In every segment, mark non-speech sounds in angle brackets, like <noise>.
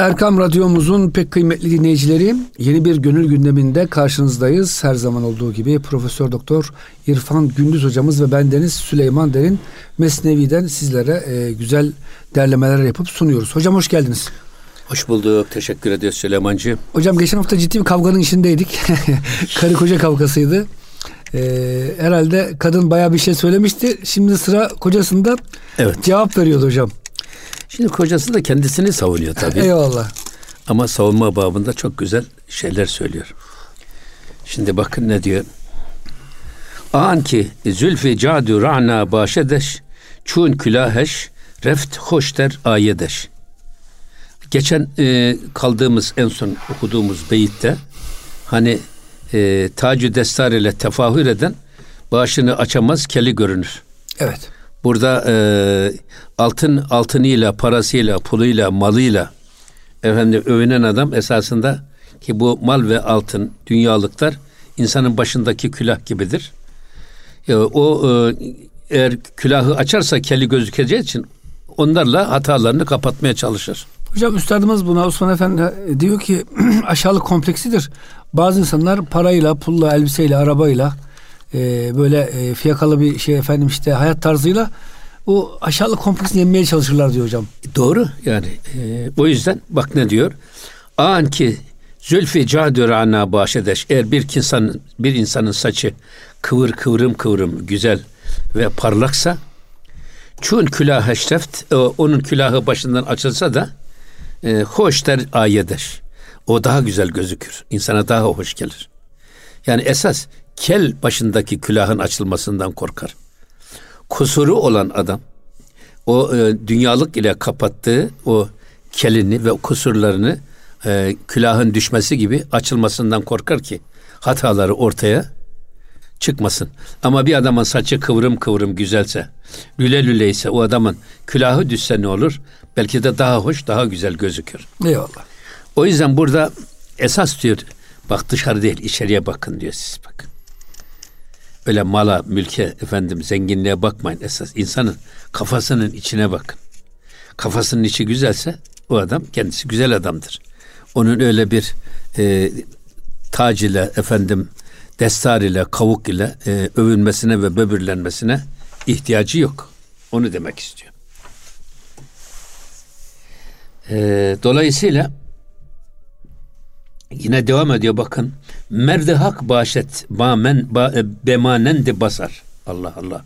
Erkam Radyomuzun pek kıymetli dinleyicileri yeni bir gönül gündeminde karşınızdayız. Her zaman olduğu gibi Profesör Doktor İrfan Gündüz hocamız ve bendeniz Süleyman Derin Mesnevi'den sizlere e, güzel derlemeler yapıp sunuyoruz. Hocam hoş geldiniz. Hoş bulduk. Teşekkür ediyoruz Süleymancı. Hocam geçen hafta ciddi bir kavganın içindeydik. <laughs> Karı koca kavgasıydı. Ee, herhalde kadın baya bir şey söylemişti. Şimdi sıra kocasında evet. cevap veriyordu hocam. Şimdi kocası da kendisini savunuyor tabii. <laughs> Eyvallah. Ama savunma babında çok güzel şeyler söylüyor. Şimdi bakın ne diyor. An ki zülfi cadu ra'na başedeş çun külaheş reft hoşter ayedeş. Geçen e, kaldığımız en son okuduğumuz beyitte hani e, tacü destar ile tefahür eden başını açamaz keli görünür. Evet. Burada e, altın altınıyla, parasıyla, puluyla, malıyla efendim övünen adam esasında ki bu mal ve altın, dünyalıklar insanın başındaki külah gibidir. E, o e, eğer külahı açarsa keli gözükeceği için onlarla hatalarını kapatmaya çalışır. Hocam üstadımız buna Osman Efendi diyor ki <clears throat> aşağılık kompleksidir. Bazı insanlar parayla, pulla, elbiseyle, arabayla e, böyle e, fiyakalı bir şey efendim işte hayat tarzıyla o aşağılık kompleksini yenmeye çalışırlar diyor hocam. Doğru yani e, o yüzden bak ne diyor. An ki Zülfi cadür ana başedeş. Eğer bir insan bir insanın saçı kıvır kıvrım kıvrım güzel ve parlaksa çun külah heşreft onun külahı başından açılsa da e, hoş der ayedeş. O daha güzel gözükür. İnsana daha hoş gelir. Yani esas kel başındaki külahın açılmasından korkar. Kusuru olan adam o e, dünyalık ile kapattığı o kelini ve kusurlarını e, külahın düşmesi gibi açılmasından korkar ki hataları ortaya çıkmasın. Ama bir adamın saçı kıvrım kıvrım güzelse, lüle lüle ise o adamın külahı düşse ne olur? Belki de daha hoş, daha güzel gözükür. Eyvallah. O yüzden burada esas diyor, bak dışarı değil içeriye bakın diyor siz bakın. Öyle mala, mülke, efendim zenginliğe bakmayın esas. insanın kafasının içine bakın. Kafasının içi güzelse o adam kendisi güzel adamdır. Onun öyle bir e, tac ile efendim destar ile kavuk ile e, övünmesine ve böbürlenmesine ihtiyacı yok. Onu demek istiyor. E, dolayısıyla Yine devam ediyor bakın. Merdi hak başet ba men ba, e, bemanendi basar. Allah Allah.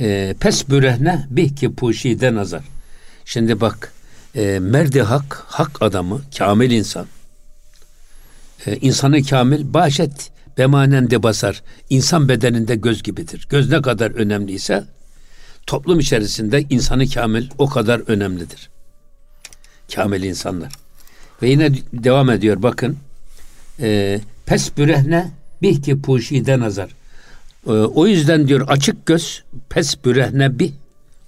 E, pes bürehne bih ki puşide nazar. Şimdi bak e, merdi hak hak adamı kamil insan. E, insanı kamil başet bemanende basar. İnsan bedeninde göz gibidir. Göz ne kadar önemliyse toplum içerisinde insanı kamil o kadar önemlidir. Kamil insanlar. Ve yine devam ediyor bakın. E, pes bürehne bihki puşide nazar. E, o yüzden diyor açık göz pes bürehne bi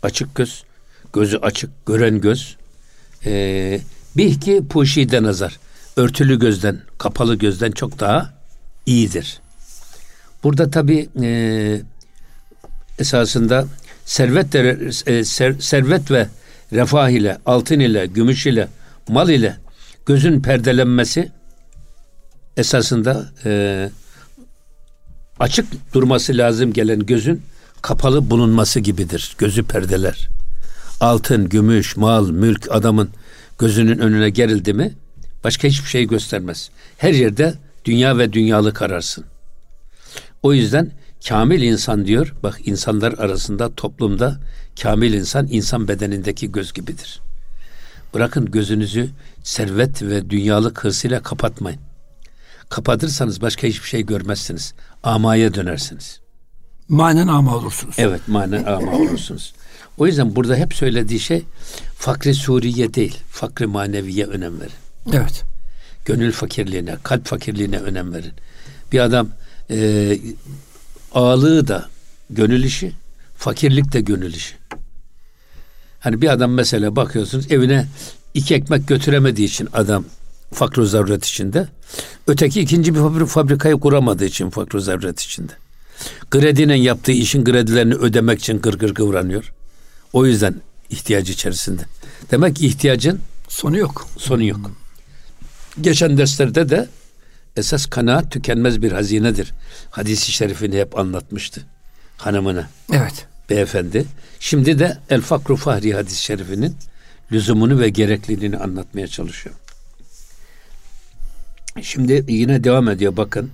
açık göz gözü açık gören göz e, bihki puşide nazar örtülü gözden kapalı gözden çok daha iyidir. Burada tabi e, esasında servet de, e, ser, servet ve refah ile altın ile gümüş ile mal ile gözün perdelenmesi esasında e, açık durması lazım gelen gözün kapalı bulunması gibidir. Gözü perdeler. Altın, gümüş, mal, mülk adamın gözünün önüne gerildi mi başka hiçbir şey göstermez. Her yerde dünya ve dünyalık ararsın. O yüzden kamil insan diyor. Bak insanlar arasında toplumda kamil insan insan bedenindeki göz gibidir. Bırakın gözünüzü servet ve dünyalık hırsıyla kapatmayın. Kapatırsanız başka hiçbir şey görmezsiniz. Amaya dönersiniz. Manen ama olursunuz. Evet manen ama olursunuz. O yüzden burada hep söylediği şey fakri suriye değil, fakri maneviye önem verin. Evet. Gönül fakirliğine, kalp fakirliğine önem verin. Bir adam e, ağlığı da gönül işi, fakirlik de gönül işi. Hani bir adam mesela bakıyorsunuz evine iki ekmek götüremediği için adam fakr zaruret içinde. Öteki ikinci bir fabrikayı kuramadığı için fakr zaruret içinde. Kredinin yaptığı işin kredilerini ödemek için gır gır kıvranıyor. O yüzden ihtiyacı içerisinde. Demek ki ihtiyacın sonu yok. Sonu yok. Geçen derslerde de esas kanaat tükenmez bir hazinedir. Hadisi şerifini hep anlatmıştı hanımına. Evet. Beyefendi. Şimdi de El Fakru Fahri hadis-i şerifinin lüzumunu ve gerekliliğini anlatmaya çalışıyor. Şimdi yine devam ediyor bakın.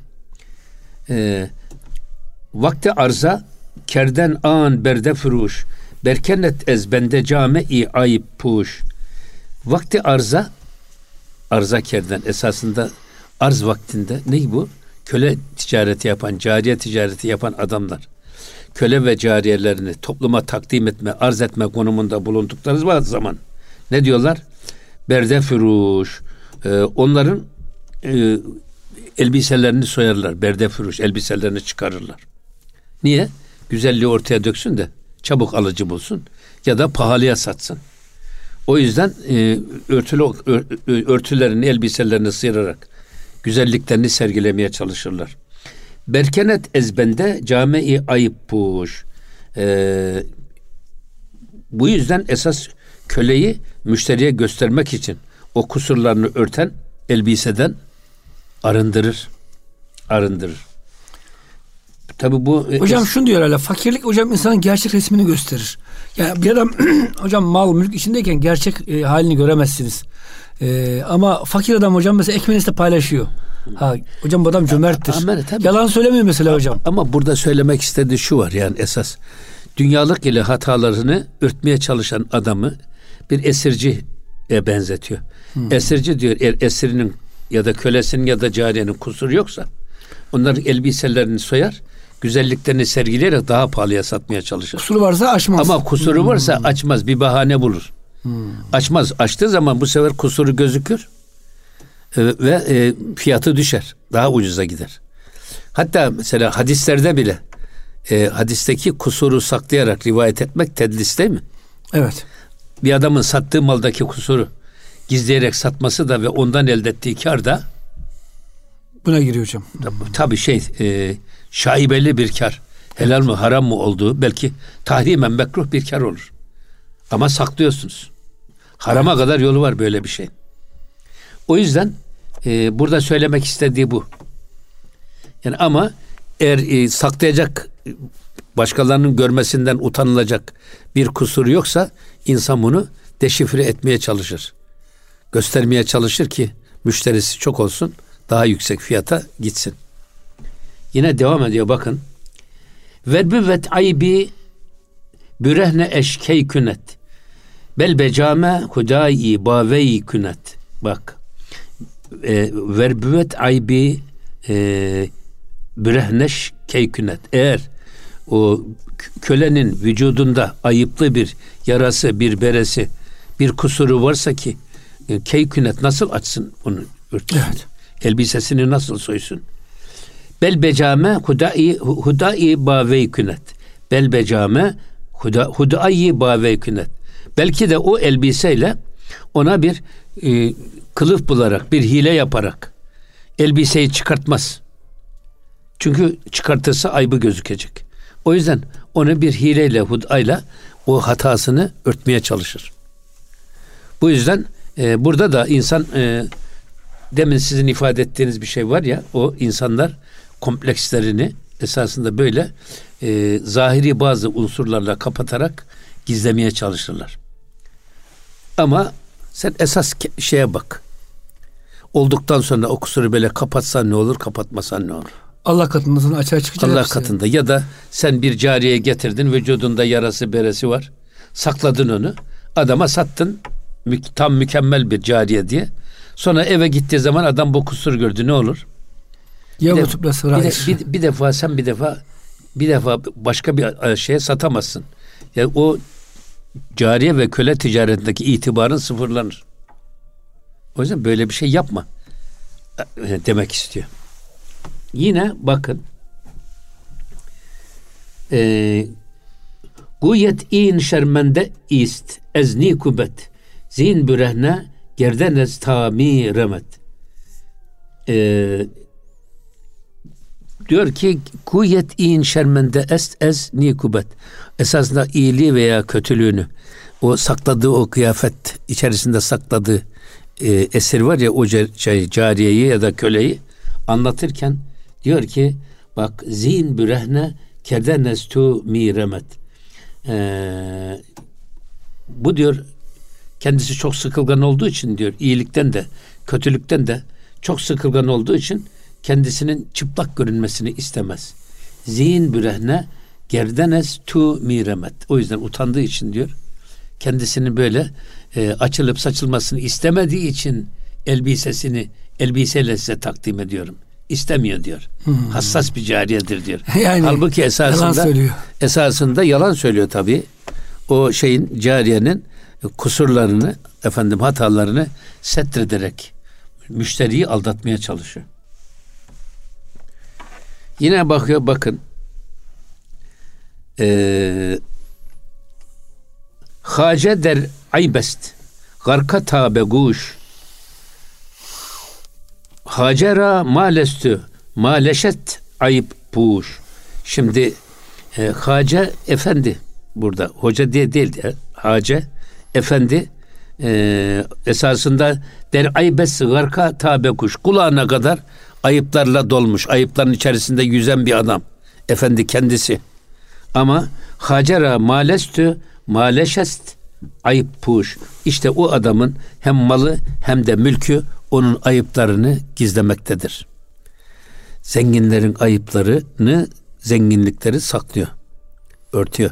Ee, vakti arza kerden an berde furuş berkenet ez bende came i ayıp puş vakti arza arza kerden esasında arz vaktinde ne bu? Köle ticareti yapan, cariye ticareti yapan adamlar. Köle ve cariyelerini topluma takdim etme, arz etme konumunda bulundukları zaman ne diyorlar? Berde furuş. Ee, onların e, elbiselerini soyarlar. Berde furuş elbiselerini çıkarırlar. Niye? Güzelliği ortaya döksün de çabuk alıcı bulsun ya da pahalıya satsın. O yüzden e, örtülü ör, örtülerini, elbiselerini sıyırarak güzelliklerini sergilemeye çalışırlar. Berkenet ezbende cami-i ayıp puş. E, bu yüzden esas köleyi müşteriye göstermek için o kusurlarını örten elbiseden arındırır. Arındırır. Tabi bu e, Hocam es- şunu diyor hala fakirlik hocam insanın gerçek resmini gösterir. Yani bir adam <clears throat> hocam mal mülk içindeyken gerçek e, halini göremezsiniz. E, ama fakir adam hocam mesela ekmeğini de paylaşıyor. Ha, hocam bu adam cömerttir. Ama, tabii. Yalan söylemiyor mesela hocam. Ama burada söylemek istediği şu var yani esas. Dünyalık ile hatalarını örtmeye çalışan adamı bir esirciye benzetiyor. Hmm. Esirci diyor er, esirinin ya da kölesinin ya da cariyenin kusuru yoksa onların elbiselerini soyar güzelliklerini sergileyerek daha pahalıya satmaya çalışır. Kusuru varsa açmaz. Ama kusuru hmm. varsa açmaz bir bahane bulur. Hmm. Açmaz. Açtığı zaman bu sefer kusuru gözükür e, ve e, fiyatı düşer. Daha ucuza gider. Hatta mesela hadislerde bile e, hadisteki kusuru saklayarak rivayet etmek tedlis değil mi? Evet. Bir adamın sattığı maldaki kusuru gizleyerek satması da ve ondan elde ettiği kar da buna giriyor hocam. Tabii, şey e, şaibeli bir kar. Helal mı haram mı olduğu belki tahrimen mekruh bir kar olur. Ama saklıyorsunuz. Harama evet. kadar yolu var böyle bir şey. O yüzden e, burada söylemek istediği bu. Yani ama eğer e, saklayacak başkalarının görmesinden utanılacak bir kusur yoksa insan bunu deşifre etmeye çalışır. Göstermeye çalışır ki müşterisi çok olsun daha yüksek fiyata gitsin. Yine devam ediyor bakın. Ve büvet aybi bürehne eşkey künet. Bel became hudayi baveyi künet. Bak. E, verbüvet aybi e, bürehneş keykünet. Eğer o kölenin vücudunda ayıplı bir yarası, bir beresi, bir kusuru varsa ki e, keykünet nasıl açsın onu örtüsün? Evet. Elbisesini nasıl soysun? Bel became hudai hudai bavey künet. Bel became huda, hudai bavey künet. Belki de o elbiseyle ona bir e, kılıf bularak, bir hile yaparak elbiseyi çıkartmaz. Çünkü çıkartırsa aybı gözükecek. O yüzden onu bir hileyle, hudayla o hatasını örtmeye çalışır. Bu yüzden e, burada da insan e, demin sizin ifade ettiğiniz bir şey var ya o insanlar komplekslerini esasında böyle e, zahiri bazı unsurlarla kapatarak gizlemeye çalışırlar. Ama sen esas şeye bak. Olduktan sonra o kusuru böyle kapatsan ne olur, kapatmasan ne olur? Allah katında sana açığa çıkacak. Allah katında ya da sen bir cariye getirdin vücudunda yarası beresi var. Sakladın onu. Adama sattın tam mükemmel bir cariye diye. Sonra eve gittiği zaman adam bu kusur gördü ne olur? Ya bir, de, bir, de, bir, bir defa sen bir defa bir defa başka bir e, şeye satamazsın. Yani o cariye ve köle ticaretindeki itibarın sıfırlanır. O yüzden böyle bir şey yapma e, demek istiyor. Yine bakın e, Guyet in şermende ist ezni kubet zin bürehne gerdenez tami remet. E, diyor ki kuyet in şermende est ez nikubet esasında iyiliği veya kötülüğünü o sakladığı o kıyafet içerisinde sakladığı e, esir var ya o şey, cariyeyi ya da köleyi anlatırken diyor ki bak zin bürehne kedenestu miremet ee, bu diyor kendisi çok sıkılgan olduğu için diyor iyilikten de kötülükten de çok sıkılgan olduğu için kendisinin çıplak görünmesini istemez. Zihin bürehne gerdenes tu miremet. O yüzden utandığı için diyor kendisini böyle e, açılıp saçılmasını istemediği için elbisesini elbiseyle size takdim ediyorum. İstemiyor diyor. Hmm. Hassas bir cariyedir diyor. <laughs> yani, Halbuki esasında yalan söylüyor. esasında yalan söylüyor tabii. O şeyin cariyenin kusurlarını efendim hatalarını setrederek müşteriyi aldatmaya çalışıyor. Yine bakıyor bakın ee, Hace der aybest garka tabe guş Hacera malestü maleşet ayıp puş. Şimdi e, Hace efendi burada hoca diye değil de Hace efendi e, esasında der aybes garka tabe kuş kulağına kadar ayıplarla dolmuş ayıpların içerisinde yüzen bir adam efendi kendisi ama Hacera malestü maleşest ayıp puş. İşte o adamın hem malı hem de mülkü onun ayıplarını gizlemektedir. Zenginlerin ayıplarını zenginlikleri saklıyor. Örtüyor.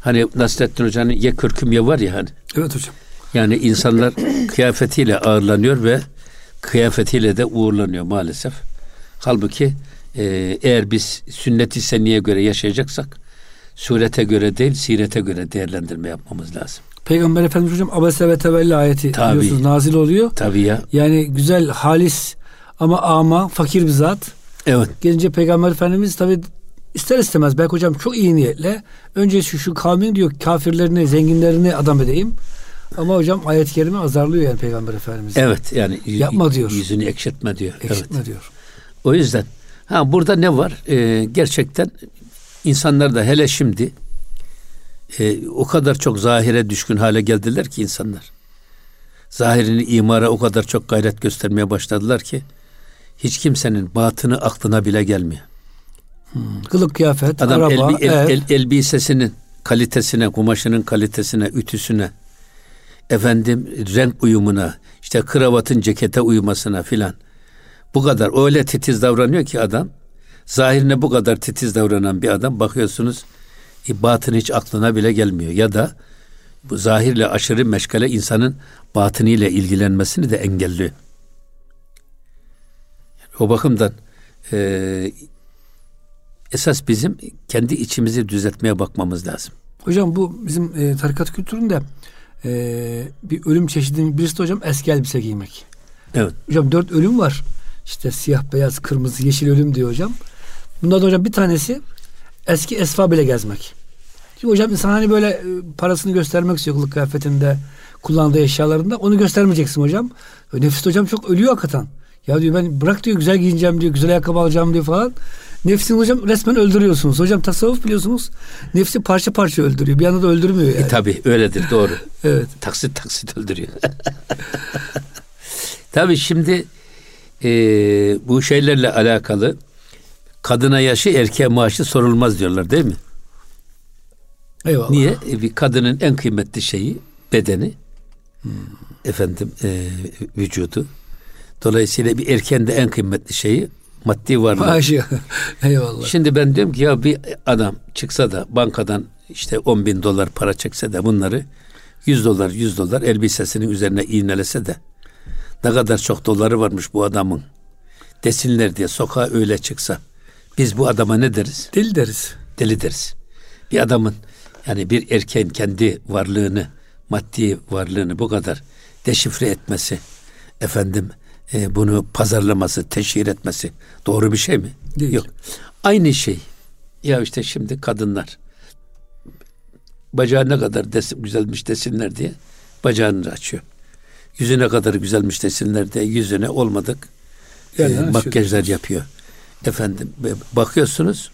Hani Nasrettin Hoca'nın ye kürküm ye var ya hani. Evet hocam. Yani insanlar <clears throat> kıyafetiyle ağırlanıyor ve kıyafetiyle de uğurlanıyor maalesef. Halbuki e, eğer biz sünnet-i seniye göre yaşayacaksak surete göre değil sirete göre değerlendirme yapmamız lazım. Peygamber Efendimiz hocam abese ve tevelli ayeti Tabii. biliyorsunuz nazil oluyor. Tabii ya. Yani güzel halis ama ama fakir bir zat. Evet. Gelince Peygamber Efendimiz tabi ister istemez belki hocam çok iyi niyetle önce şu şu kavmin diyor kafirlerini zenginlerini adam edeyim. Ama hocam ayet-i kerime azarlıyor yani Peygamber Efendimiz. Evet yani yapma diyor. Yüzünü ekşitme diyor. Ekşitme evet. diyor. O yüzden ha burada ne var? Ee, gerçekten insanlar da hele şimdi e, o kadar çok zahire düşkün hale geldiler ki insanlar. Zahirini imara o kadar çok gayret göstermeye başladılar ki hiç kimsenin batını aklına bile gelmiyor. Hmm. Kılık kıyafet, Adam araba, elbi, el, el, elbisesinin kalitesine, kumaşının kalitesine, ütüsüne, efendim renk uyumuna, işte kravatın cekete uyumasına filan. Bu kadar öyle titiz davranıyor ki adam. Zahirine bu kadar titiz davranan bir adam bakıyorsunuz batın hiç aklına bile gelmiyor. Ya da bu zahirle aşırı meşgale insanın batınıyla ilgilenmesini de engelliyor. O bakımdan e, esas bizim kendi içimizi düzeltmeye bakmamız lazım. Hocam bu bizim e, tarikat kültüründe e, bir ölüm çeşidinin birisi de hocam eski elbise giymek. Evet. Hocam dört ölüm var. İşte siyah, beyaz, kırmızı, yeşil ölüm diyor hocam. Bunlardan hocam bir tanesi eski esfa bile gezmek. Şimdi hocam insan hani böyle e, parasını göstermek istiyor kılık kıyafetinde kullandığı eşyalarında onu göstermeyeceksin hocam. Nefis hocam çok ölüyor hakikaten. Ya diyor ben bırak diyor güzel giyineceğim diyor güzel ayakkabı alacağım diyor falan. Nefsini hocam resmen öldürüyorsunuz. Hocam tasavvuf biliyorsunuz nefsi parça parça öldürüyor. Bir anda da öldürmüyor e, yani. E, tabii öyledir doğru. <laughs> evet. Taksit taksit öldürüyor. <laughs> tabii şimdi e, bu şeylerle alakalı kadına yaşı erkeğe maaşı sorulmaz diyorlar değil mi? Eyvallah. Niye? E, bir kadının en kıymetli şeyi bedeni. Hmm. Efendim e, vücudu. Dolayısıyla bir erkeğin de en kıymetli şeyi maddi varlığı. Maaşı. <laughs> Eyvallah. Şimdi ben diyorum ki ya bir adam çıksa da bankadan işte 10 bin dolar para çekse de bunları 100 dolar 100 dolar elbisesinin üzerine iğnelese de ne kadar çok doları varmış bu adamın desinler diye sokağa öyle çıksa biz bu adama ne deriz? Deli deriz. Deli deriz. Bir adamın yani bir erkeğin kendi varlığını, maddi varlığını bu kadar deşifre etmesi, efendim e, bunu pazarlaması, teşhir etmesi doğru bir şey mi? Değil. Yok. Aynı şey. Ya işte şimdi kadınlar bacağı ne kadar desin, güzelmiş desinler diye bacağını açıyor. Yüzü ne kadar güzelmiş desinler diye yüzüne olmadık yani e, makyajlar yapıyor. Efendim bakıyorsunuz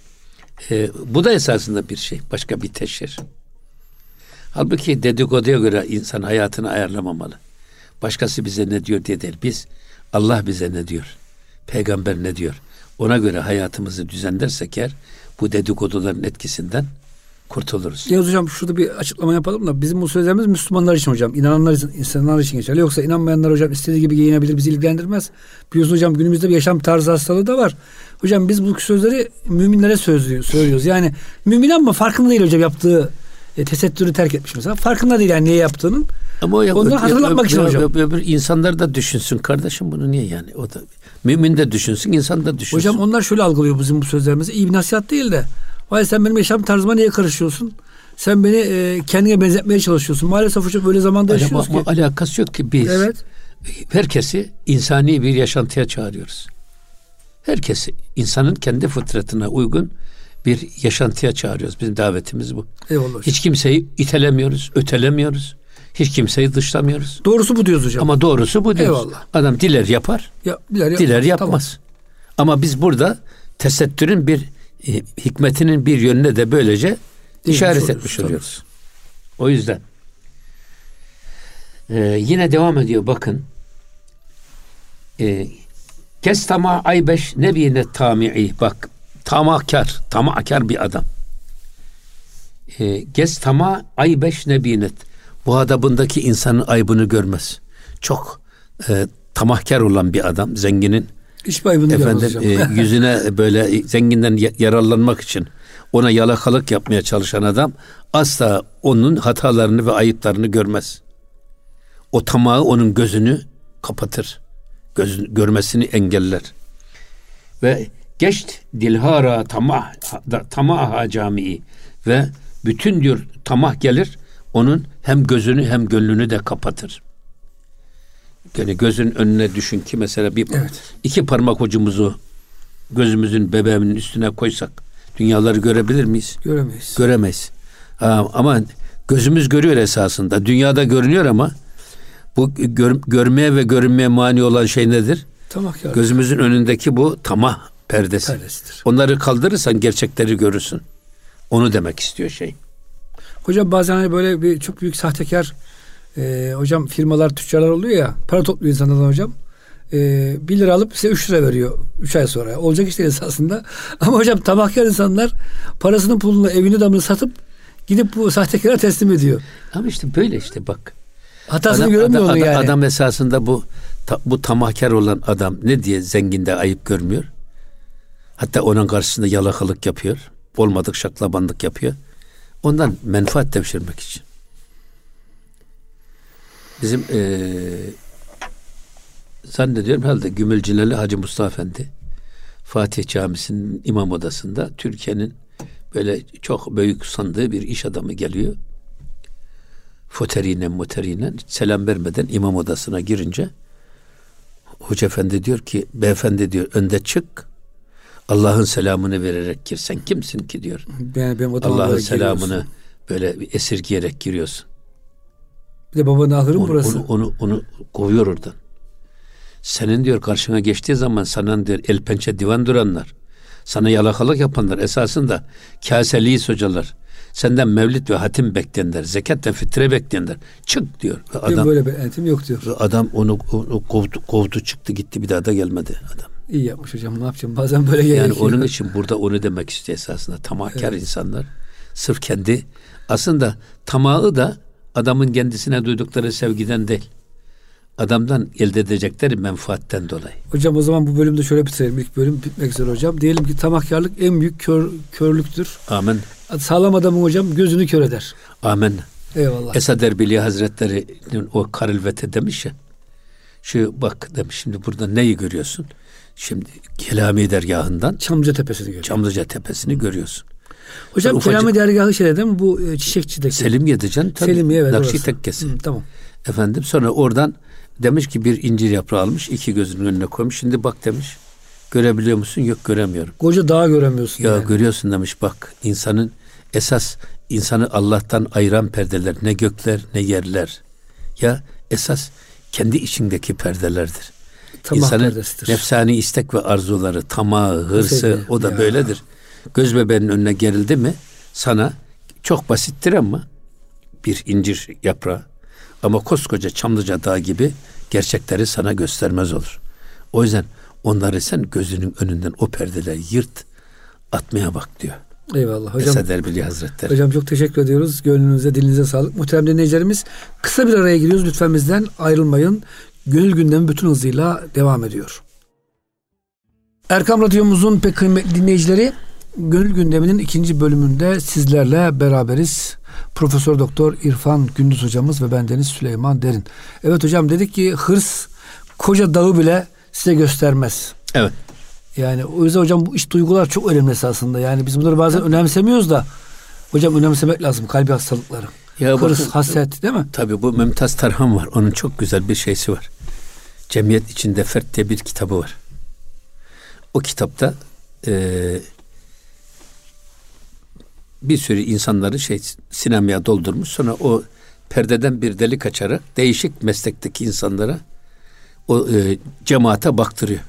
e, bu da esasında bir şey. Başka bir teşhir. Halbuki dedikoduya göre insan hayatını ayarlamamalı. Başkası bize ne diyor diye değil. Biz Allah bize ne diyor? Peygamber ne diyor? Ona göre hayatımızı düzenlersek eğer bu dedikoduların etkisinden kurtuluruz. Ya hocam şurada bir açıklama yapalım da bizim bu sözlerimiz Müslümanlar için hocam. inananlar için, insanlar için geçerli. Yoksa inanmayanlar hocam istediği gibi giyinebilir bizi ilgilendirmez. Biliyorsunuz hocam günümüzde bir yaşam tarzı hastalığı da var. Hocam biz bu sözleri müminlere söylüyoruz. Yani mümin ama farkında değil hocam yaptığı e, tesettürü terk etmiş mesela. Farkında değil yani niye yaptığının. Ama o ya, Onları hatırlatmak için hocam. Öbür, öbür insanlar da düşünsün kardeşim bunu niye yani? O da mümin de düşünsün, insan da düşünsün. Hocam onlar şöyle algılıyor bizim bu sözlerimizi. İyi bir nasihat değil de. Vay sen benim yaşam tarzıma niye karışıyorsun? Sen beni e, kendine benzetmeye çalışıyorsun. Maalesef hocam böyle zamanda Ama- yaşıyoruz ki. alakası yok ki biz. Evet. Herkesi insani bir yaşantıya çağırıyoruz. Herkesi insanın kendi fıtratına uygun bir yaşantıya çağırıyoruz. Bizim davetimiz bu. Eyvallah. Hiç kimseyi itelemiyoruz, ötelemiyoruz. Hiç kimseyi dışlamıyoruz. Doğrusu bu diyoruz hocam. Ama doğrusu bu diyoruz. Eyvallah. Adam diler yapar, ya, diler, yapmaz. diler yapmaz. Ama biz burada tesettürün bir hikmetinin bir yönüne de böylece işaret oluyoruz, etmiş tabii. oluyoruz. O yüzden Ee, yine devam ediyor bakın. Ee, Kes tama aybeş nebine tami'i bak tamahkar tamahkar bir adam. Ee, Gez tama aybeş nebinet bu adabındaki insanın aybını görmez. Çok e, tamahkar olan bir adam zenginin İş baybını efendim e, <laughs> yüzüne böyle zenginden ya- yararlanmak için ona yalakalık yapmaya çalışan adam asla onun hatalarını ve ayıplarını görmez. O tamağı onun gözünü kapatır. Göz, görmesini engeller. Ve geçt dilhara tamah tamaha camii ve bütün diyor tamah gelir onun hem gözünü hem gönlünü de kapatır. Yani gözün önüne düşün ki mesela bir Evet. iki parmak ucumuzu gözümüzün bebeğinin üstüne koysak dünyaları görebilir miyiz? Göremeyiz. Göremeyiz. Ha, ama gözümüz görüyor esasında. Dünyada görünüyor ama bu gör- görmeye ve görünmeye mani olan şey nedir? tamam ya. Gözümüzün önündeki bu tamah perdesi. Perdesidir. Onları kaldırırsan gerçekleri görürsün. Onu demek istiyor şey. Hocam bazen hani böyle bir çok büyük sahtekar e, hocam firmalar, tüccarlar oluyor ya para topluyor insanlardan hocam. E, 1 lira alıp size 3 lira veriyor 3 ay sonra. Olacak iş değil esasında. <laughs> Ama hocam tabahkar insanlar parasının pulunu evini damını satıp gidip bu sahtekara teslim ediyor. Ama işte böyle işte bak. Hatasını Adam, göremiyor adam, adam- yani. adam esasında bu ta- bu tamahkar olan adam ne diye zenginde ayıp görmüyor? Hatta onun karşısında yalakalık yapıyor. Olmadık şaklabanlık yapıyor. Ondan menfaat devşirmek için. Bizim eee zannediyorum herhalde Gümülcineli Hacı Mustafa Efendi Fatih Camisi'nin imam odasında Türkiye'nin böyle çok büyük sandığı bir iş adamı geliyor foteriyle moteriyle selam vermeden imam odasına girince Hoca efendi diyor ki beyefendi diyor önde çık Allah'ın selamını vererek gir. Sen kimsin ki diyor. Benim odama Allah'ın selamını giriyorsun. böyle esirgeyerek giriyorsun. Bir de babanın ahırı Onu, burası? onu, onu, onu kovuyor oradan. Senin diyor karşına geçtiği zaman sana diyor el pençe divan duranlar, sana yalakalık yapanlar esasında kaseliyiz hocalar. Senden mevlid ve hatim bekleyenler, zekat ve fitre bekleyenler. Çık diyor. Ve Benim Adam, böyle bir eğitim yok diyor. adam onu, onu kovdu, kovdu çıktı gitti bir daha da gelmedi adam. İyi yapmış hocam ne yapacağım bazen böyle Yani gerekiyor. onun için burada onu demek istiyor esasında. Tamahkar insanlar sırf kendi aslında tamağı da adamın kendisine duydukları sevgiden değil. Adamdan elde edecekleri menfaatten dolayı. Hocam o zaman bu bölümde şöyle bitirelim. İlk bölüm bitmek üzere hocam. Diyelim ki tamahkarlık en büyük kör, körlüktür. Amin. Sağlam adamın hocam gözünü kör eder. Amin. Eyvallah. Esad Erbili Hazretleri'nin o Karilvete demiş ya. Şu bak demiş şimdi burada neyi görüyorsun? Şimdi Kelami dergahından Çamlıca tepesini görüyor. Çamlıca tepesini görüyorsun. Hocam ufacık- Kelami dergahı şeyde değil mi? Bu e, çiçekçideki. Selim Yedican tabii. Selimiye evet Nakşi tekkesi. Hı, tamam. Efendim sonra oradan demiş ki bir incir yaprağı almış iki gözünün önüne koymuş. Şimdi bak demiş görebiliyor musun? Yok göremiyorum. Koca dağı göremiyorsun Ya yani. görüyorsun demiş bak insanın esas insanı Allah'tan ayıran perdeler ne gökler ne yerler. Ya esas kendi içindeki perdelerdir. Tamah İnsanın perdesidir. nefsani istek ve arzuları, tamağı, hırsı o da Ya. böyledir. Göz bebeğinin önüne gerildi mi sana çok basittir ama bir incir yaprağı. Ama koskoca Çamlıca Dağı gibi gerçekleri sana göstermez olur. O yüzden onları sen gözünün önünden o perdeleri yırt, atmaya bak diyor. Eyvallah hocam. Esad Erbili Hazretleri. Hocam çok teşekkür ediyoruz. Gönlünüze, dilinize sağlık. Muhterem dinleyicilerimiz kısa bir araya giriyoruz. Lütfen bizden ayrılmayın. Gönül gündemi bütün hızıyla devam ediyor. Erkam Radyomuzun pek kıymetli dinleyicileri Gönül gündeminin ikinci bölümünde sizlerle beraberiz. Profesör Doktor İrfan Gündüz hocamız ve bendeniz Süleyman Derin. Evet hocam dedik ki hırs koca dağı bile size göstermez. Evet. Yani o yüzden hocam bu iç duygular çok önemli esasında. Yani biz bunları bazen önemsemiyoruz da hocam önemsemek lazım kalbi hastalıkları. Ya Hırs, bakın, haset değil mi? Tabii bu Mümtaz Tarhan var. Onun çok güzel bir şeysi var. Cemiyet içinde Fert diye bir kitabı var. O kitapta e, bir sürü insanları şey sinemaya doldurmuş. Sonra o perdeden bir delik açarak değişik meslekteki insanlara o e, cemaate baktırıyor.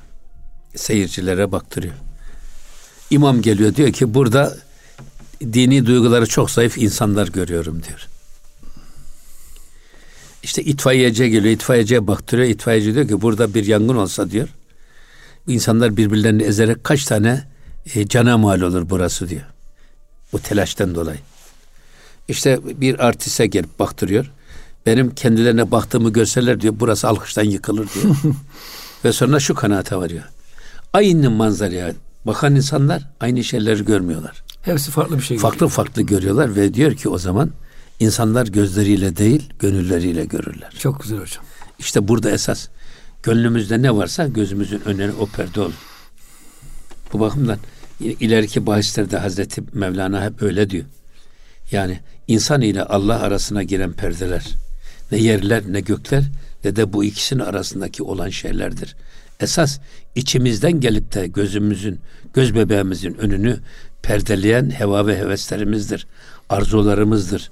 Seyircilere baktırıyor. İmam geliyor diyor ki burada dini duyguları çok zayıf insanlar görüyorum diyor. İşte itfaiyeci geliyor, itfaiyeciye baktırıyor. İtfaiyeci diyor ki burada bir yangın olsa diyor. İnsanlar birbirlerini ezerek kaç tane e, cana mal olur burası diyor. Bu telaştan dolayı. İşte bir artiste gelip baktırıyor. Benim kendilerine baktığımı görseler diyor burası alkıştan yıkılır diyor. <laughs> Ve sonra şu kanaate varıyor. Aynı manzaraya bakan insanlar aynı şeyleri görmüyorlar. Hepsi farklı bir şey. Farklı görüyor. farklı görüyorlar ve diyor ki o zaman insanlar gözleriyle değil gönülleriyle görürler. Çok güzel hocam. İşte burada esas gönlümüzde ne varsa gözümüzün önüne o perde olur. Bu bakımdan ileriki bahislerde Hazreti Mevlana hep öyle diyor. Yani insan ile Allah arasına giren perdeler ne yerler ne gökler ne de bu ikisinin arasındaki olan şeylerdir. Esas içimizden gelip de gözümüzün, göz bebeğimizin önünü perdeleyen heva ve heveslerimizdir. Arzularımızdır,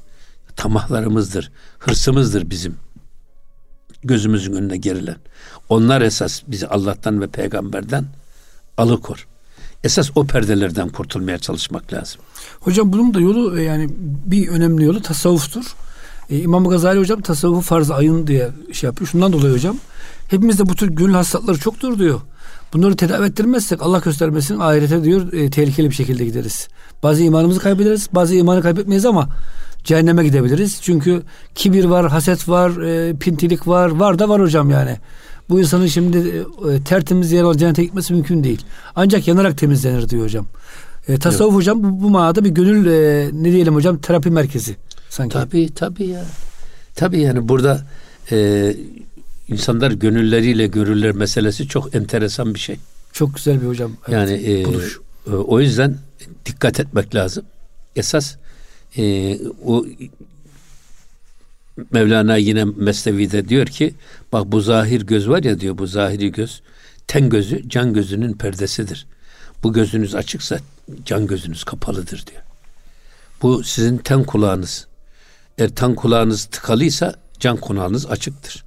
tamahlarımızdır, hırsımızdır bizim gözümüzün önüne gerilen. Onlar esas bizi Allah'tan ve peygamberden alıkor. Esas o perdelerden kurtulmaya çalışmak lazım. Hocam bunun da yolu e, yani bir önemli yolu tasavvuftur. Ee, İmam Gazali hocam tasavvufu farz ayın diye şey yapıyor. Şundan dolayı hocam hepimizde bu tür gönül hastalıkları çoktur diyor. Bunları tedavi ettirmezsek Allah göstermesin ahirete diyor e, tehlikeli bir şekilde gideriz. Bazı imanımızı kaybederiz, bazı imanı kaybetmeyiz ama cehenneme gidebiliriz. Çünkü kibir var, haset var, e, pintilik var, var da var hocam yani. Bu insanın şimdi e, tertemiz yer olan cennete gitmesi mümkün değil. Ancak yanarak temizlenir diyor hocam. E, tasavvuf evet. hocam bu, bu manada bir gönül e, ne diyelim hocam terapi merkezi sanki. Tabii tabii ya. Tabii yani burada e, insanlar gönülleriyle görürler meselesi çok enteresan bir şey. Çok güzel bir hocam. Evet, yani e, e, o yüzden dikkat etmek lazım. Esas e, o Mevlana yine Mesnevi'de diyor ki bak bu zahir göz var ya diyor bu zahiri göz ten gözü can gözünün perdesidir. Bu gözünüz açıksa can gözünüz kapalıdır diyor. Bu sizin ten kulağınız. Eğer ten kulağınız tıkalıysa can kulağınız açıktır.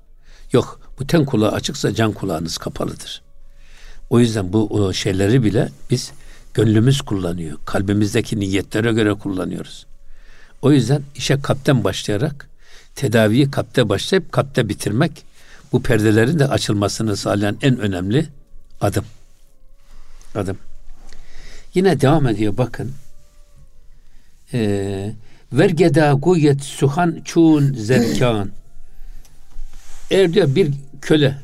Yok bu ten kulağı açıksa can kulağınız kapalıdır. O yüzden bu şeyleri bile biz gönlümüz kullanıyor. Kalbimizdeki niyetlere göre kullanıyoruz. O yüzden işe kalpten başlayarak tedaviyi kalpte başlayıp kalpte bitirmek bu perdelerin de açılmasını sağlayan en önemli adım. Adım. Yine devam ediyor bakın. Ee, Vergeda guyet suhan çun zerkan. Eğer diyor bir köle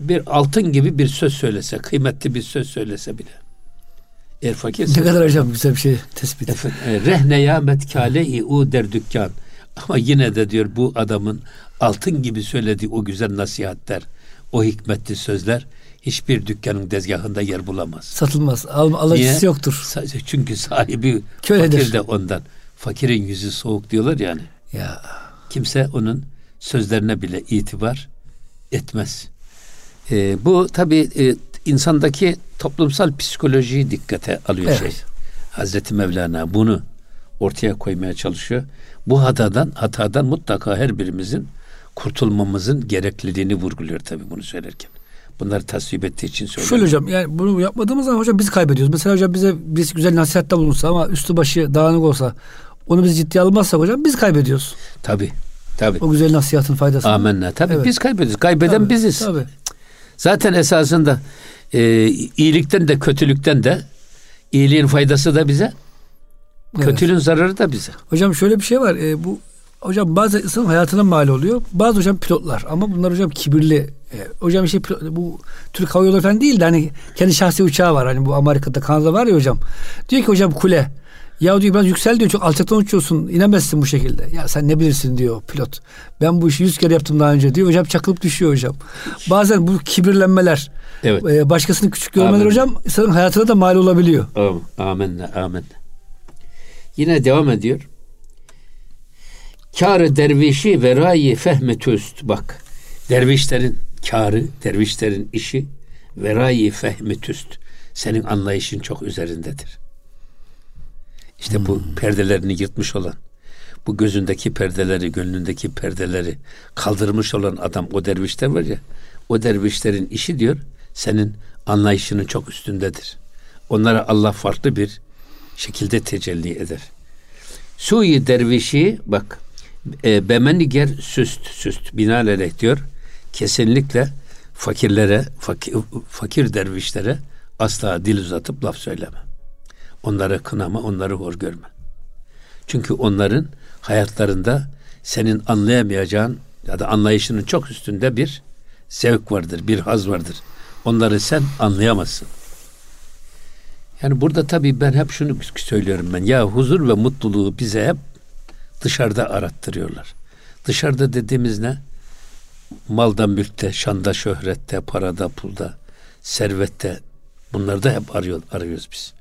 bir altın gibi bir söz söylese, kıymetli bir söz söylese bile. Eğer fakir ne kadar hocam güzel bir şey tespit. Efendim, e, rehne ya metkale u der dükkan. Ama yine de diyor bu adamın altın gibi söylediği o güzel nasihatler, o hikmetli sözler hiçbir dükkanın dezgahında yer bulamaz. Satılmaz. Al, alıcısı yoktur. Çünkü sahibi Köledir. fakir de ondan. Fakirin yüzü soğuk diyorlar yani. Ya. Kimse onun sözlerine bile itibar etmez. Ee, bu tabi e, insandaki toplumsal psikolojiyi dikkate alıyor evet. şey. Hazreti Mevlana bunu ortaya koymaya çalışıyor. Bu hatadan hatadan mutlaka her birimizin kurtulmamızın gerekliliğini vurguluyor tabi bunu söylerken. Bunları tasvip ettiği için söylüyorum. Şöyle hocam yani bunu yapmadığımız zaman hocam biz kaybediyoruz. Mesela hocam bize biz güzel nasihatte bulunsa ama üstü başı dağınık olsa Onu biz ciddiye almazsak hocam biz kaybediyoruz. Tabi. Tabi. O güzel nasihatın faydası. Amenna. Tabi Evet. biz kaybediyoruz. Kaybeden Tabii, biziz. Tabii. Zaten esasında e, iyilikten de kötülükten de iyiliğin faydası da bize, Evet. kötülüğün zararı da bize. Hocam şöyle bir şey var. E, bu hocam bazı insanın hayatına mal oluyor. Bazı hocam pilotlar ama bunlar hocam kibirli. E, hocam işte pilot- bu Türk Hava Yolları falan değil de hani kendi şahsi uçağı var. Hani bu Amerika'da Kanada var ya hocam. Diyor ki hocam kule ya diyor biraz yüksel diyor çok alçaktan uçuyorsun inemezsin bu şekilde. Ya sen ne bilirsin diyor pilot. Ben bu işi yüz kere yaptım daha önce diyor. Hocam çakılıp düşüyor hocam. Bazen bu kibirlenmeler Evet. e, başkasını küçük görmeler Amin. hocam insanın hayatına da mal olabiliyor. Amin. Amenna. Amenna. Yine devam ediyor. Kârı dervişi ve rayi fehmi tüst. Bak dervişlerin kârı, dervişlerin işi ve rayi fehmi tüst. Senin anlayışın çok üzerindedir. İşte bu perdelerini yırtmış olan, bu gözündeki perdeleri, gönlündeki perdeleri kaldırmış olan adam o dervişler var ya, o dervişlerin işi diyor, senin anlayışının çok üstündedir. Onlara Allah farklı bir şekilde tecelli eder. Suyi dervişi bak e, bemeniger süst süst binalerek diyor kesinlikle fakirlere fakir, fakir dervişlere asla dil uzatıp laf söyleme. Onları kınama, onları hor görme. Çünkü onların hayatlarında senin anlayamayacağın ya da anlayışının çok üstünde bir zevk vardır, bir haz vardır. Onları sen anlayamazsın. Yani burada tabii ben hep şunu söylüyorum ben. Ya huzur ve mutluluğu bize hep dışarıda arattırıyorlar. Dışarıda dediğimiz ne? Malda, mülkte, şanda, şöhrette, parada, pulda, servette. Bunlarda hep arıyor, arıyoruz biz.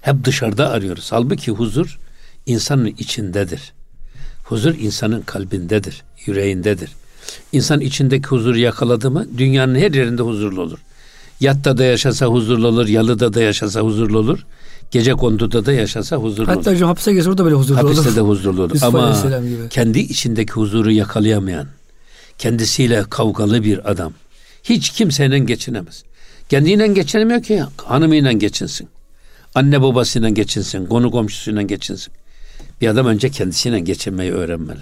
Hep dışarıda arıyoruz. Halbuki huzur insanın içindedir. Huzur insanın kalbindedir, yüreğindedir. İnsan içindeki huzuru yakaladı mı dünyanın her yerinde huzurlu olur. Yatta da yaşasa huzurlu olur, yalıda da yaşasa huzurlu olur. Gece konduda da yaşasa huzurlu Hatta olur. hocam hapse girse orada bile huzurlu olur. Hapiste de huzurlu olur. <laughs> Yusuf Ama gibi. kendi içindeki huzuru yakalayamayan, kendisiyle kavgalı bir adam hiç kimseyle geçinemez. Kendiyle geçinemiyor ki hanımıyla geçinsin. Anne babasıyla geçinsin, konu komşusuyla geçinsin. Bir adam önce kendisiyle geçinmeyi öğrenmeli.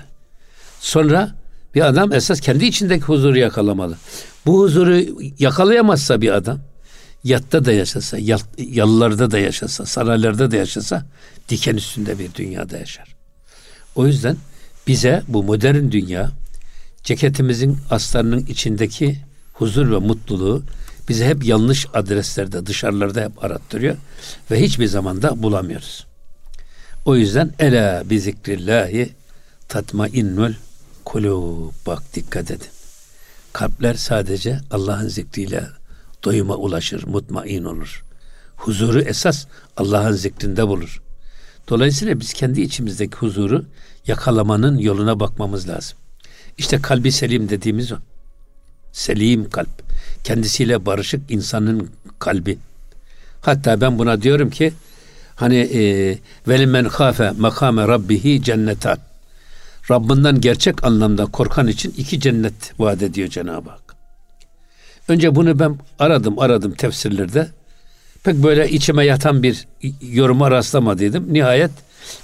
Sonra bir adam esas kendi içindeki huzuru yakalamalı. Bu huzuru yakalayamazsa bir adam yatta da yaşasa, yal- yalılarda da yaşasa, saraylarda da yaşasa diken üstünde bir dünyada yaşar. O yüzden bize bu modern dünya ceketimizin astarının içindeki huzur ve mutluluğu bizi hep yanlış adreslerde, dışarılarda hep arattırıyor ve hiçbir zaman da bulamıyoruz. O yüzden ela bi zikrillahi tatma innul kulub. Bak dikkat edin. Kalpler sadece Allah'ın zikriyle doyuma ulaşır, mutmain olur. Huzuru esas Allah'ın zikrinde bulur. Dolayısıyla biz kendi içimizdeki huzuru yakalamanın yoluna bakmamız lazım. İşte kalbi selim dediğimiz o. Selim kalp. Kendisiyle barışık insanın kalbi. Hatta ben buna diyorum ki hani e, velimen khafe makame rabbihi cennetan. Rabbinden gerçek anlamda korkan için iki cennet vaat ediyor Cenab-ı Hak. Önce bunu ben aradım aradım tefsirlerde. Pek böyle içime yatan bir yoruma rastlamadıydım. Nihayet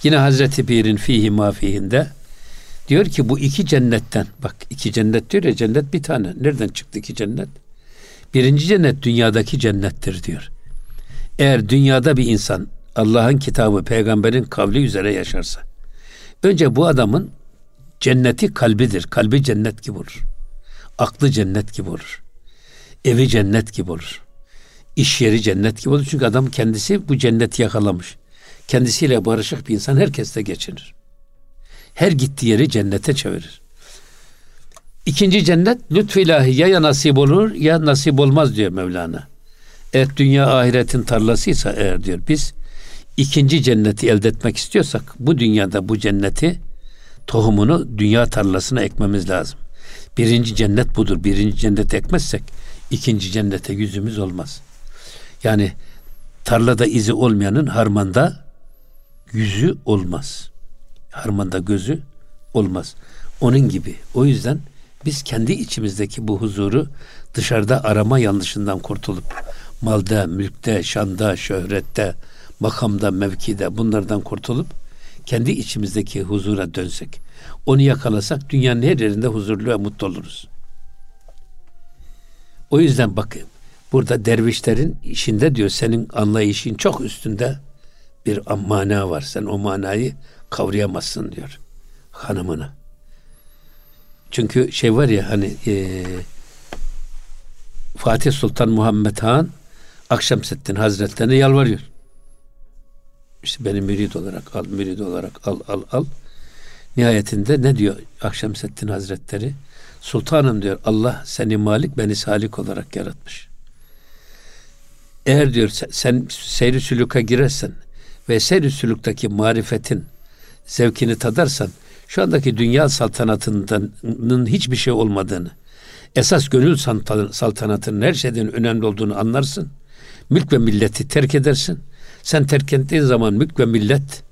yine Hazreti Pir'in fihi mafihinde diyor ki bu iki cennetten bak iki cennet diyor ya cennet bir tane. Nereden çıktı iki cennet? Birinci cennet dünyadaki cennettir diyor. Eğer dünyada bir insan Allah'ın kitabı, peygamberin kavli üzere yaşarsa önce bu adamın cenneti kalbidir. Kalbi cennet gibi olur. Aklı cennet gibi olur. Evi cennet gibi olur. İş yeri cennet gibi olur. Çünkü adam kendisi bu cenneti yakalamış. Kendisiyle barışık bir insan herkeste geçinir. Her gittiği yeri cennete çevirir. İkinci cennet lütfu ilahi ya, ya nasip olur ya nasip olmaz diyor Mevlana. Eğer dünya ahiretin tarlasıysa eğer diyor biz ikinci cenneti elde etmek istiyorsak bu dünyada bu cenneti tohumunu dünya tarlasına ekmemiz lazım. Birinci cennet budur. Birinci cennete ekmezsek ikinci cennete yüzümüz olmaz. Yani tarlada izi olmayanın harmanda yüzü olmaz. Harmanda gözü olmaz. Onun gibi. O yüzden biz kendi içimizdeki bu huzuru dışarıda arama yanlışından kurtulup malda, mülkte, şanda, şöhrette, makamda, mevkide bunlardan kurtulup kendi içimizdeki huzura dönsek, onu yakalasak dünyanın her yerinde huzurlu ve mutlu oluruz. O yüzden bak burada dervişlerin işinde diyor senin anlayışın çok üstünde bir mana var. Sen o manayı kavrayamazsın diyor hanımına. Çünkü şey var ya hani e, Fatih Sultan Muhammed Han Akşemseddin Hazretlerine yalvarıyor. İşte beni mürid olarak al, mürid olarak al, al, al. Nihayetinde ne diyor Akşemseddin Hazretleri? Sultanım diyor Allah seni malik beni salik olarak yaratmış. Eğer diyor sen seyri sülüka girersen ve seyri sülükteki marifetin zevkini tadarsan şu andaki dünya saltanatının hiçbir şey olmadığını, esas gönül saltanatının her şeyden önemli olduğunu anlarsın. Mülk ve milleti terk edersin. Sen terk ettiğin zaman mülk ve millet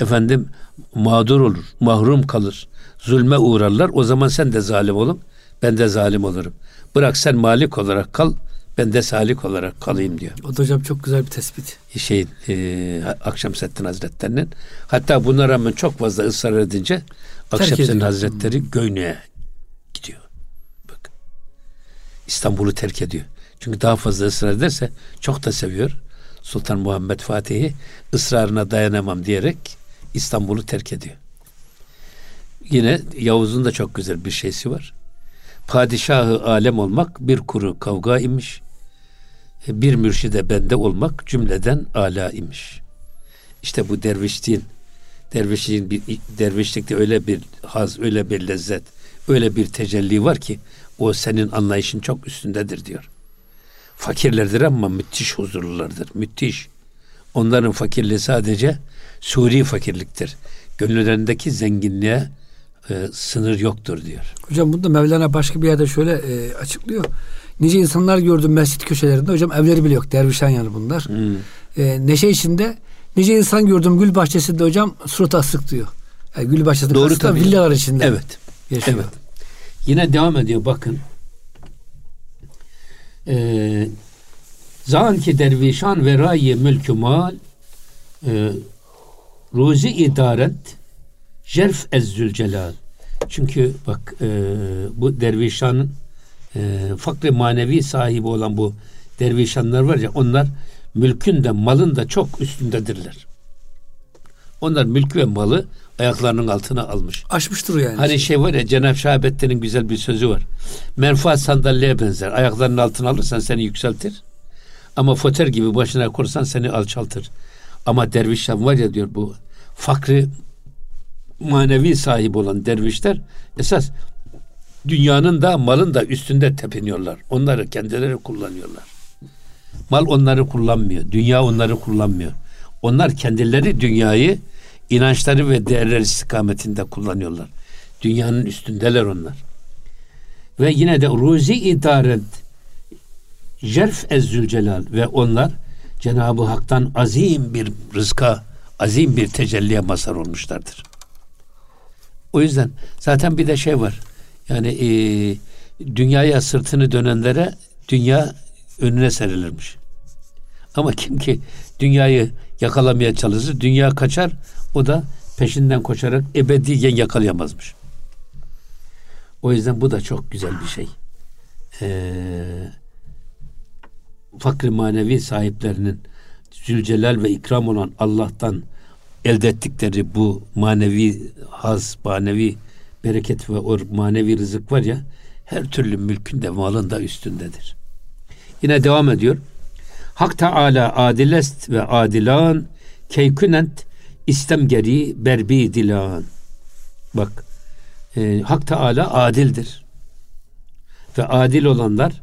efendim mağdur olur, mahrum kalır, zulme uğrarlar. O zaman sen de zalim olun, ben de zalim olurum. Bırak sen malik olarak kal, ben de salik olarak kalayım diyor. O da hocam çok güzel bir tespit. Şey, e, Akşemseddin Hazretleri'nin. Hatta buna rağmen çok fazla ısrar edince Akşemseddin Hazretleri Göynü'ye gidiyor. Bak. İstanbul'u terk ediyor. Çünkü daha fazla ısrar ederse çok da seviyor. Sultan Muhammed Fatih'i ısrarına dayanamam diyerek İstanbul'u terk ediyor. Yine Yavuz'un da çok güzel bir şeysi var. Padişahı alem olmak bir kuru kavga imiş. Bir mürşide bende olmak cümleden ala imiş. İşte bu dervişliğin dervişliğin bir dervişlikte öyle bir haz, öyle bir lezzet, öyle bir tecelli var ki o senin anlayışın çok üstündedir diyor. Fakirlerdir ama müthiş huzurlulardır. Müthiş. Onların fakirliği sadece suri fakirliktir. Gönüllerindeki zenginliğe e, sınır yoktur diyor. Hocam bunu da Mevlana başka bir yerde şöyle e, açıklıyor. Nice insanlar gördüm mescit köşelerinde. Hocam evleri bile yok. Dervişen yani bunlar. Hmm. E, neşe içinde nice insan gördüm gül bahçesinde hocam surat asık diyor. Yani gül bahçesinde Doğru tabii. villalar içinde. Evet. Yaşıyor. Evet. Yine devam ediyor bakın. Ee, Zan ki dervişan ve rayi mülkü mal e, ruzi idaret jerf ezzül celal. Çünkü bak e, bu dervişanın e, fakri manevi sahibi olan bu dervişanlar var ya onlar mülkün de malın da çok üstündedirler. Onlar mülkü ve malı ayaklarının altına almış. Aşmıştır yani. Hani şey var ya Cenab-ı Şahabettin'in güzel bir sözü var. Menfaat sandalyeye benzer. Ayaklarının altına alırsan seni yükseltir. Ama foter gibi başına korsan seni alçaltır. Ama dervişler var ya diyor bu fakri manevi sahibi olan dervişler esas dünyanın da malın da üstünde tepiniyorlar. Onları kendileri kullanıyorlar. Mal onları kullanmıyor. Dünya onları kullanmıyor. Onlar kendileri dünyayı inançları ve değerler istikametinde kullanıyorlar. Dünyanın üstündeler onlar. Ve yine de ruzi idaret jerf ezzülcelal ve onlar Cenab-ı Hak'tan azim bir rızka, azim bir tecelliye mazhar olmuşlardır. O yüzden zaten bir de şey var. Yani e, dünyaya sırtını dönenlere dünya önüne serilirmiş. Ama kim ki dünyayı yakalamaya çalışır, dünya kaçar, o da peşinden koşarak ebediyen yakalayamazmış. O yüzden bu da çok güzel bir şey. Ee, fakri manevi sahiplerinin Zülcelal ve ikram olan Allah'tan elde ettikleri bu manevi haz, manevi bereket ve o manevi rızık var ya her türlü mülkün de malın da üstündedir. Yine devam ediyor. Hak Teala adilest ve adilan keykünent istemgeri berbi dilan. Bak e, Hak Teala adildir. Ve adil olanlar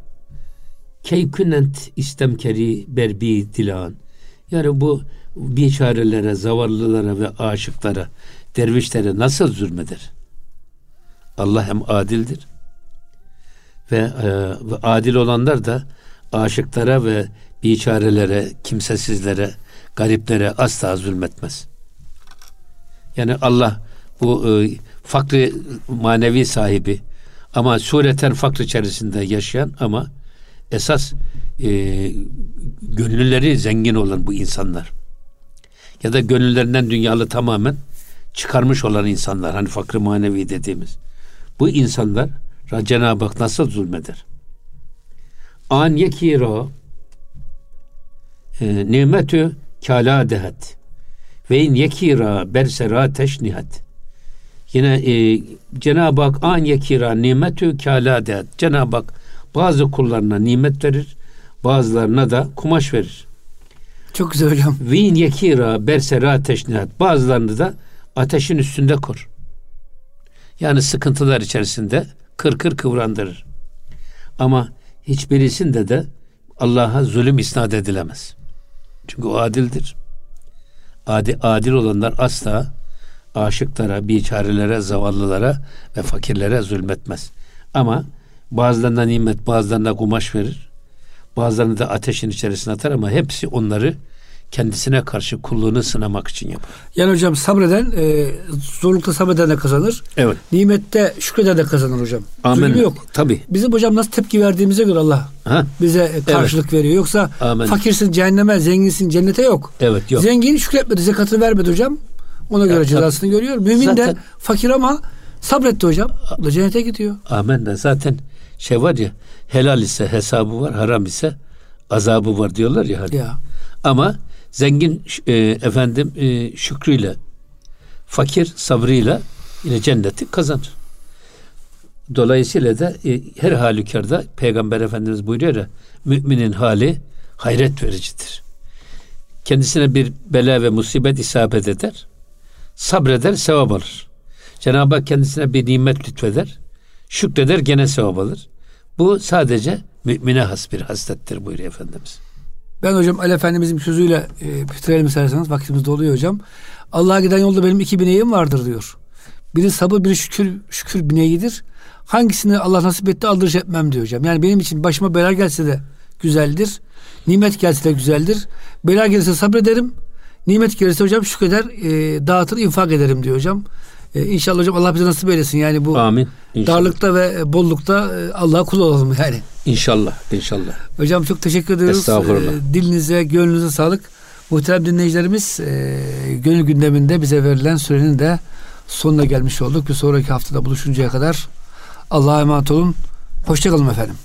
keykünent istemkeri berbi dilan. Yani bu biçarelere, zavallılara ve aşıklara, dervişlere nasıl zulmeder? Allah hem adildir ve, e, ve adil olanlar da aşıklara ve biçarelere, kimsesizlere, gariplere asla zulmetmez. Yani Allah bu e, fakri manevi sahibi ama sureten fakr içerisinde yaşayan ama esas e, gönülleri zengin olan bu insanlar ya da gönüllerinden dünyalı tamamen çıkarmış olan insanlar hani fakir manevi dediğimiz bu insanlar Cenab-ı Hak nasıl zulmeder? An yekira e, nimetü kala dehat ve in yekira bersera teşnihat yine e, Cenab-ı Hak an yekira nimetü kala dehat Cenab-ı Hak bazı kullarına nimet verir bazılarına da kumaş verir. Çok güzel hocam. Ve in yekira bersera teşnihat bazılarını da ateşin üstünde kor. Yani sıkıntılar içerisinde kır kır kıvrandırır. Ama hiçbirisinde de Allah'a zulüm isnat edilemez. Çünkü o adildir. Adil, adil olanlar asla aşıklara, biçarelere, zavallılara ve fakirlere zulmetmez. Ama bazılarına nimet, bazılarına kumaş verir. Bazılarını da ateşin içerisine atar ama hepsi onları kendisine karşı kulluğunu sınamak için yapar. Yani hocam sabreden, e, zorlukta sabreden de kazanır. Evet. Nimette şükreden de kazanır hocam. Amin. Zulüm yok. Tabii. Bizim hocam nasıl tepki verdiğimize göre Allah Ha? bize karşılık veriyor. Yoksa Amin. fakirsin cehenneme, zenginsin cennete yok. Evet yok. Zengin şükretmedi, zekatını vermedi hocam. Ona göre Evet, cezasını görüyor. Mümin de Zaten- fakir ama sabretti hocam. O da cennete gidiyor. Amen de zaten şey var ya helal ise hesabı var, haram ise azabı var diyorlar ya hani. Ya. Ama zengin e, efendim e, şükrüyle, fakir sabrıyla yine cenneti kazanır. Dolayısıyla da e, her halükarda Peygamber Efendimiz buyuruyor ya müminin hali hayret vericidir. Kendisine bir bela ve musibet isabet eder. Sabreder, sevap alır. Cenab-ı Hak kendisine bir nimet lütfeder. Şükreder, gene sevap alır. Bu sadece mümine has bir haslettir buyuruyor Efendimiz. Ben hocam Ali Efendimizin sözüyle e, bitirelim isterseniz. Vaktimiz doluyor hocam. Allah'a giden yolda benim iki bineğim vardır diyor. Biri sabır, biri şükür, şükür bineğidir. Hangisini Allah nasip etti aldırış etmem diyor hocam. Yani benim için başıma bela gelse de güzeldir. Nimet gelse de güzeldir. Bela gelirse sabrederim. Nimet gelirse hocam şükreder, e, dağıtır, infak ederim diyor hocam. E, inşallah hocam Allah bize nasip eylesin. Yani bu Amin. İnşallah. darlıkta ve bollukta e, Allah'a kul olalım yani. İnşallah, inşallah. Hocam çok teşekkür ediyoruz. Estağfurullah. Ee, dilinize, gönlünüze sağlık. Muhterem dinleyicilerimiz e, gönül gündeminde bize verilen sürenin de sonuna gelmiş olduk. Bir sonraki haftada buluşuncaya kadar Allah'a emanet olun. Hoşçakalın efendim.